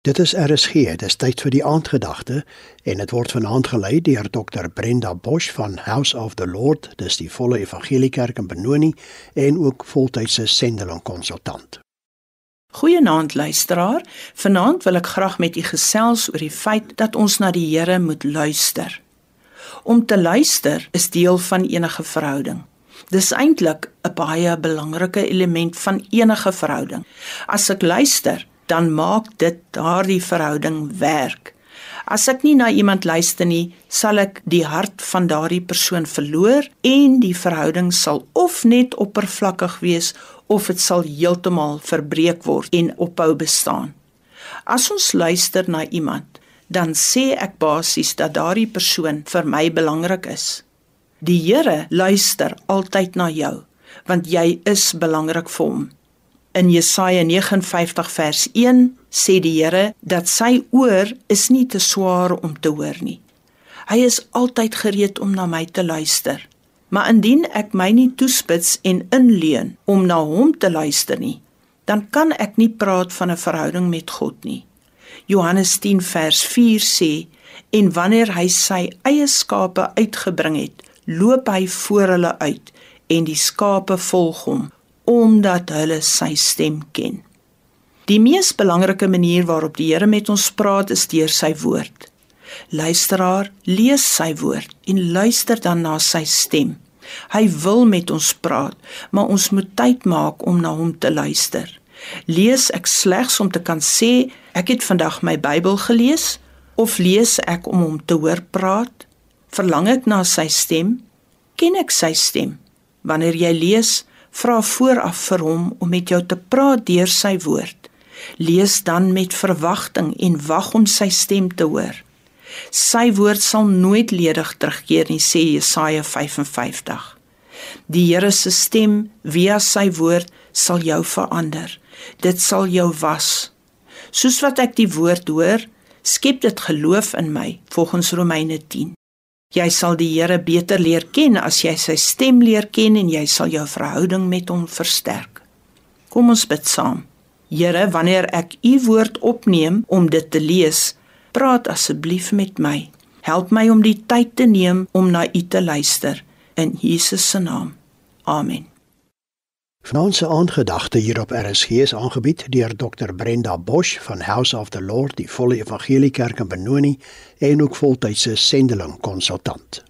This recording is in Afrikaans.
Dit is RSG, dis tyd vir die aandgedagte en dit word vanaand gelei deur Dr Brenda Bosch van House of the Lord, dis die volle evangeliekerk in Benoni en ook voltydse sendeling konsultant. Goeienaand luisteraar, vanaand wil ek graag met u gesels oor die feit dat ons na die Here moet luister. Om te luister is deel van enige verhouding. Dis eintlik 'n baie belangrike element van enige verhouding. As ek luister, dan maak dit daardie verhouding werk. As ek nie na iemand luister nie, sal ek die hart van daardie persoon verloor en die verhouding sal of net oppervlakkig wees of dit sal heeltemal verbreek word en ophou bestaan. As ons luister na iemand, dan sê ek basies dat daardie persoon vir my belangrik is. Die Here luister altyd na jou, want jy is belangrik vir hom. In Jesaja 59 vers 1 sê die Here dat sy oor is nie te swaar om te hoor nie. Hy is altyd gereed om na my te luister. Maar indien ek my nie toespits en inleun om na hom te luister nie, dan kan ek nie praat van 'n verhouding met God nie. Johannes 10 vers 4 sê en wanneer hy sy eie skape uitgebring het, loop hy voor hulle uit en die skape volg hom omdat hulle sy stem ken. Die mees belangrike manier waarop die Here met ons praat is deur sy woord. Luisteraar, lees sy woord en luister dan na sy stem. Hy wil met ons praat, maar ons moet tyd maak om na hom te luister. Lees ek slegs om te kan sê ek het vandag my Bybel gelees of lees ek om hom te hoor praat? Verlang ek na sy stem? Ken ek sy stem? Wanneer jy lees, vra vooraf vir hom om met jou te praat deur sy woord. Lees dan met verwagting en wag om sy stem te hoor. Sy woord sal nooit ledig terugkeer nie, sê Jesaja 55. Die Here se stem via sy woord sal jou verander. Dit sal jou was. Soos wat ek die woord hoor, skep dit geloof in my, volgens Romeine 10. Jy sal die Here beter leer ken as jy sy stem leer ken en jy sal jou verhouding met hom versterk. Kom ons bid saam. Here, wanneer ek u woord opneem om dit te lees, praat asseblief met my. Help my om die tyd te neem om na u te luister in Jesus se naam. Amen. Vanaandse aandgedagte hier op RSG is aangebied deur Dr Brenda Bosch van House of the Lord, die Volle Evangelie Kerk in Benoni en ook voltydse sendeling konsultant.